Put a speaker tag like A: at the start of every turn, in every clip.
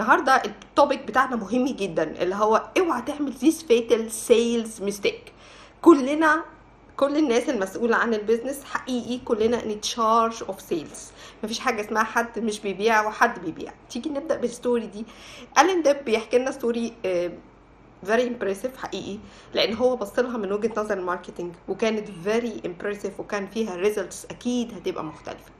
A: النهارده ال topic بتاعنا مهم جدا اللي هو اوعى تعمل this fatal sales mistake كلنا كل الناس المسؤولة عن ال business حقيقي كلنا in charge of sales مفيش حاجة اسمها حد مش بيبيع وحد بيبيع. تيجي نبدأ بال story دي. ألين ديب بيحكي لنا story very impressive حقيقي لأن هو بص لها من وجهة نظر ال marketing وكانت very impressive وكان فيها results أكيد هتبقى مختلفة.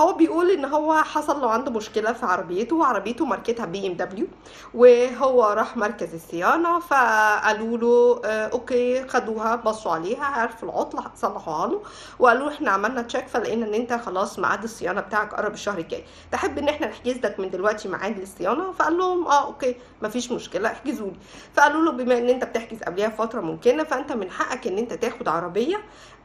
A: هو بيقول إن هو حصل له عنده مشكلة في عربيته وعربيته ماركتها بي إم دبليو وهو راح مركز الصيانة فقالوا له آه okay خدوها بصوا عليها عرفوا العطله صلحوها له وقالوا إحنا عملنا check فلقينا إن أنت خلاص ميعاد الصيانة بتاعك قرب الشهر الجاي. تحب إن إحنا نحجز لك من دلوقتي ميعاد للصيانة؟ فقال لهم آه okay مفيش مشكلة احجزوا لي فقالوا له بما إن أنت بتحجز قبلها بفترة ممكنة فأنت من حقك إن أنت تاخد عربية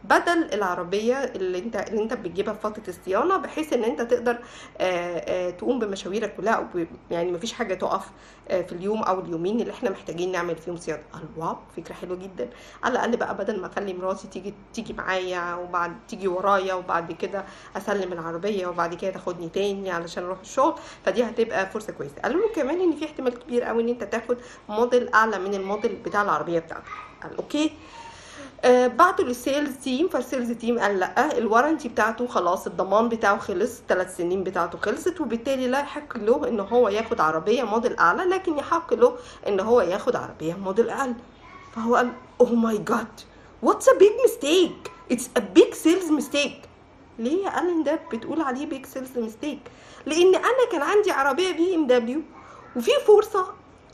A: بدل العربية اللي انت اللي انت بتجيبها في فترة الصيانة بحيث ان انت تقدر آآ آآ تقوم بمشاويرك كلها أو يعني مفيش حاجة تقف في اليوم أو اليومين اللي إحنا محتاجين نعمل فيهم صيانة. قال واو فكرة حلوة جدا. على الأقل بقى بدل ما أخلي مراتي تيجي تيجي معايا وبعد تيجي ورايا وبعد كده أسلم العربية وبعد كده تاخدني تاني علشان أروح الشغل فدي هتبقى فرصة كويسة. قالوا له كمان إن في احتمال كبير قوي إن أنت تاخد موديل أعلى من الموديل بتاع العربية بتاعتك. قال okay؟ بعتوا لل sales team فال sales team قال لأ ال warranty بتاعته خلاص الضمان بتاعه خلص ثلاث سنين بتاعته خلصت وبالتالي لا يحق له إن هو ياخد عربية موديل أعلى لكن يحق له إن هو ياخد عربية موديل أقل. فهو قال oh my God what's a big mistake it's a big sales mistake ليه يا ألين ده بتقول عليه big sales mistake لأن أنا كان عندي عربية بي ام دبليو وفي فرصة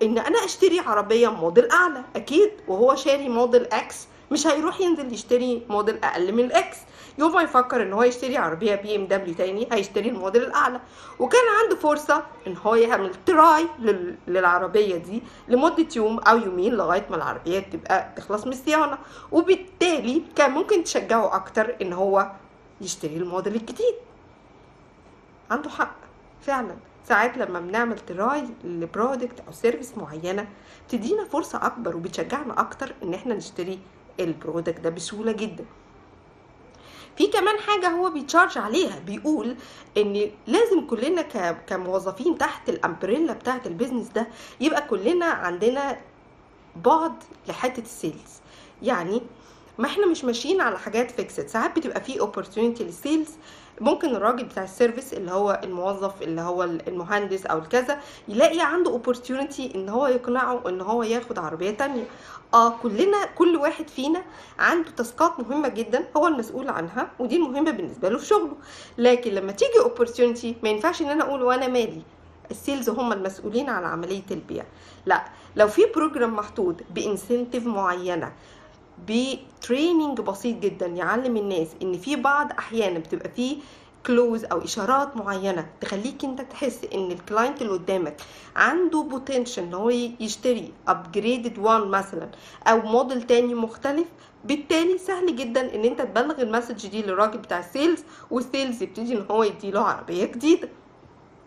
A: إن أنا أشتري عربية موديل أعلى أكيد وهو شاري موديل X مش هيروح ينزل يشتري موديل أقل من ال X. يوم ما يفكر إن هو يشتري عربية بي إم دبليو تاني هيشتري الموديل الأعلى. وكان عنده فرصة إن هو يعمل try للعربية دي لمدة يوم أو يومين لغاية ما العربية تبقى تخلص من الصيانة. وبالتالي كان ممكن تشجعه أكتر إن هو يشتري الموديل الجديد. عنده حق. فعلا. ساعات لما بنعمل try ل product أو service معينة بتدينا فرصة أكبر وبتشجعنا أكتر إن إحنا نشتري ال product ده بسهولة جدا. في كمان حاجة هو بي charge عليها بيقول إن لازم كلنا كموظفين تحت ال umbrella بتاعت ال business ده يبقى كلنا عندنا بعد لحتة ال sales. يعني ما إحنا مش ماشيين على حاجات fixed ساعات بتبقى في opportunity لل sales ممكن الراجل بتاع ال service اللي هو الموظف اللي هو المهندس أو الكذا يلاقي عنده opportunity إن هو يقنعه إن هو ياخد عربية تانية. آه كلنا كل واحد فينا عنده task ات مهمة جدا هو المسؤول عنها ودي المهمه بالنسبة له في شغله. لكن لما تيجي opportunity ما ينفعش إن أنا أقول وأنا مالي. ال sales هم المسؤولين عن عملية البيع. لا لو في program محطوط ب incentive معينة ب training بسيط جدا يعلم الناس إن في بعض أحيانا بتبقى فيه clues أو إشارات معينة تخليك أنت تحس إن ال client اللي قدامك عنده potential إن هو يشتري upgraded one مثلا أو موديل تاني مختلف بالتالي سهل جدا إن أنت تبلغ ال message دي للراجل بتاع ال sales وال sales يبتدي إن هو يديله عربية جديدة.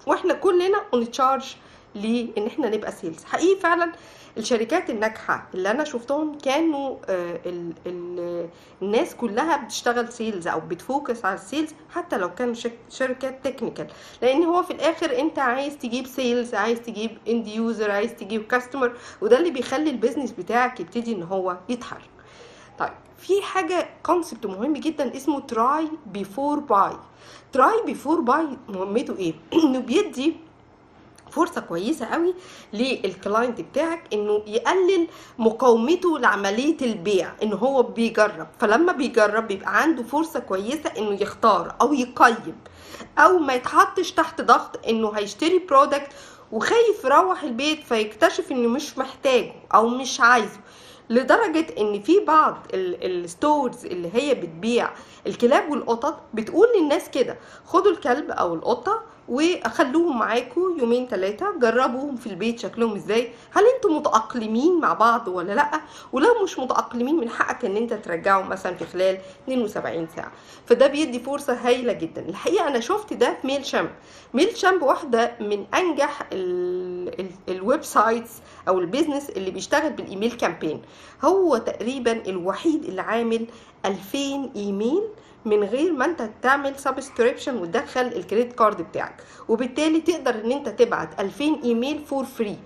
A: وإحنا كلنا on charge لإن إحنا نبقى sales حقيقي فعلا الشركات الناجحة اللي أنا شفتهم كانوا ال الناس كلها بتشتغل sales أو بت focus على ال sales حتى لو كانوا شركات technical لأن هو في الآخر أنت عايز تجيب sales عايز تجيب end user عايز تجيب customer وده اللي بيخلي ال business بتاعك يبتدي إن هو يتحرك. طيب في حاجة concept مهم جدا اسمه try before buy try before buy مهمته إيه؟ إنه بيدي فرصة كويسة قوي لل client بتاعك إنه يقلل مقاومته لعملية البيع إن هو بيجرب. فلما بيجرب بيبقى عنده فرصة كويسة إنه يختار أو يقيم أو ما يتحطش تحت ضغط إنه هيشتري product وخايف يروح البيت فيكتشف إنه مش محتاجه أو مش عايزه. لدرجة إن في بعض ال stores اللي هي بتبيع الكلاب والقطط بتقول للناس كده خدوا الكلب أو القطة وخلوهم معاكم يومين ثلاثة جربوهم في البيت شكلهم إزاي؟ هل أنتم متأقلمين مع بعض ولا لأ؟ ولو مش متأقلمين من حقك إن أنت ترجعهم مثلا في خلال 72 ساعة. فده بيدي فرصة هايلة جدا. الحقيقة أنا شفت ده في Mailchimp Mailchimp واحدة من أنجح ال websites أو ال business اللي بيشتغل بال email campaign. هو تقريبا الوحيد اللي عامل 2000 إيميل من غير ما انت تعمل subscription وتدخل ال credit card بتاعك. وبالتالي تقدر ان انت تبعت 2000 إيميل for free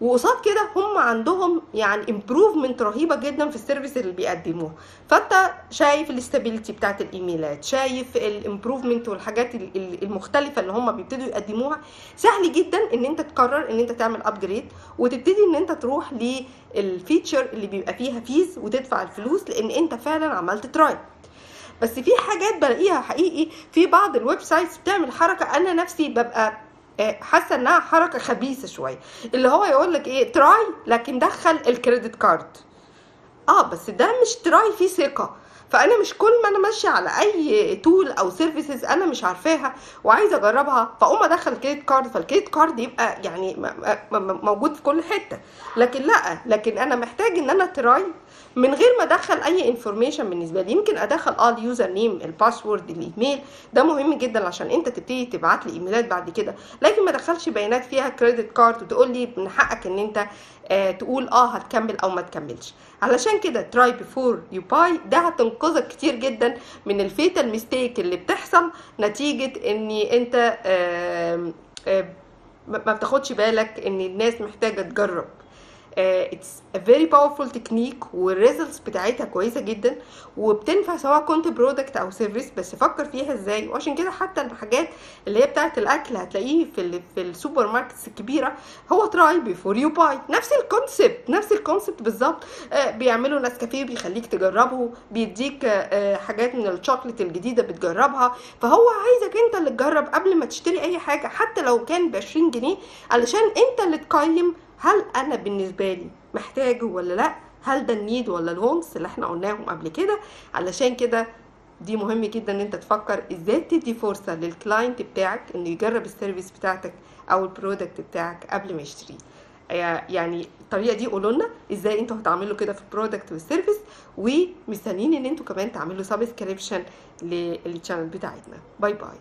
A: وقصاد كده هم عندهم يعني improvement رهيبة جدا في ال service اللي بيقدموها. فانت شايف ال stability بتاعت الإيميلات شايف ال improvement والحاجات ال- ال- المختلفة اللي هم بيبتدوا يقدموها. سهل جدا ان انت تقرر ان انت تعمل upgrade وتبتدي ان انت تروح لل feature اللي بيبقى فيها fees وتدفع الفلوس لأن انت فعلا عملت try بس في حاجات بلاقيها حقيقي في بعض ال websites بتعمل حركة. أنا نفسي ببقى آه، حاسة إنها حركة خبيثة شوية. اللي هو يقول لك إيه try لكن دخل ال credit card آه بس ده مش try فيه ثقة. فأنا مش كل ما أنا ماشية على أي tool أو services أنا مش عارفاها وعايزة أجربها فأقوم أدخل credit card فال credit card يبقى يعني موجود في كل حتة. لكن لأ لكن أنا محتاج إن أنا try من غير ما أدخل أي information بالنسبة لي يمكن أدخل آه ال username ال password الايميل ده مهم جدا عشان أنت تبتدي تبعت لي ايميلات بعد كده. لكن ما ادخلش بيانات فيها credit card وتقول لي من حقك إن أنت آه تقول آه هتكمل أو ما تكملش. علشان كده try before you buy ده هتنقذك كتير جدا من ال fatal mistake اللي بتحصل نتيجة إن أنت آم، ما ما بتاخدش بالك إن الناس محتاجة تجرب. it's a very powerful technique وال results بتاعتها كويسة جدا وبتنفع سواء كنت product أو service بس فكر فيها إزاي؟ وعشان كده حتى الحاجات اللي هي بتاعت الأكل هتلاقيه في ال في ال supermarkets الكبيرة هو try before you buy نفس ال concept نفس ال concept بالظبط. آه، بيعملوا نسكافيه بيخليك تجربه بيديك آه، حاجات من الشوكليت الجديدة بتجربها. فهو عايزك أنت اللي تجرب قبل ما تشتري أي حاجة حتى لو كان ب 20 جنيه علشان أنت اللي تقيم هل أنا بالنسبة لي محتاجه ولا لأ؟ هل ده ال need ولا ال wants اللي إحنا قلناهم قبل كده؟ علشان كده دي مهم جدا إن أنت تفكر إزاي تدي فرصة لل client بتاعك إنه يجرب ال service بتاعتك أو ال product بتاعك قبل ما يشتريه. يعني الطريقة دي قولوا لنا إزاي أنتوا هتعملوا كده في ال product وال service ومستنيين إن أنتوا كمان تعملوا subscription لل channel بتاعتنا. bye bye